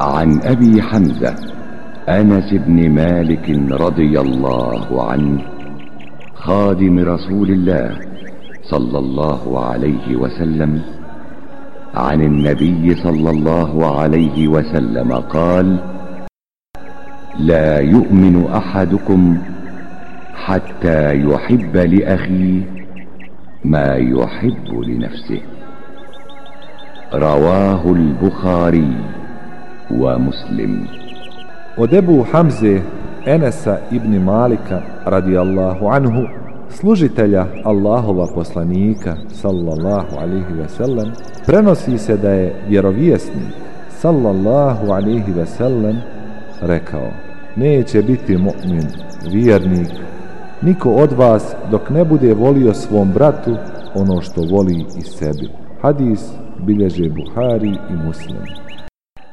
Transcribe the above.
عن أبي حمزة أنس بن مالك رضي الله عنه خادم رسول الله صلى الله عليه وسلم عن النبي صلى الله عليه وسلم قال لا يؤمن أحدكم حتى يحب لأخيه ما يحب لنفسه. رواه البخاري. ومسلم Od Ebu Hamze Enesa ibn Malika radijallahu anhu služitelja Allahova poslanika sallallahu alihi wasallam prenosi se da je vjerovjesnik sallallahu alihi wasallam rekao neće biti mu'min vjernik niko od vas dok ne bude volio svom bratu ono što voli i sebi hadis bilježe Buhari i Muslim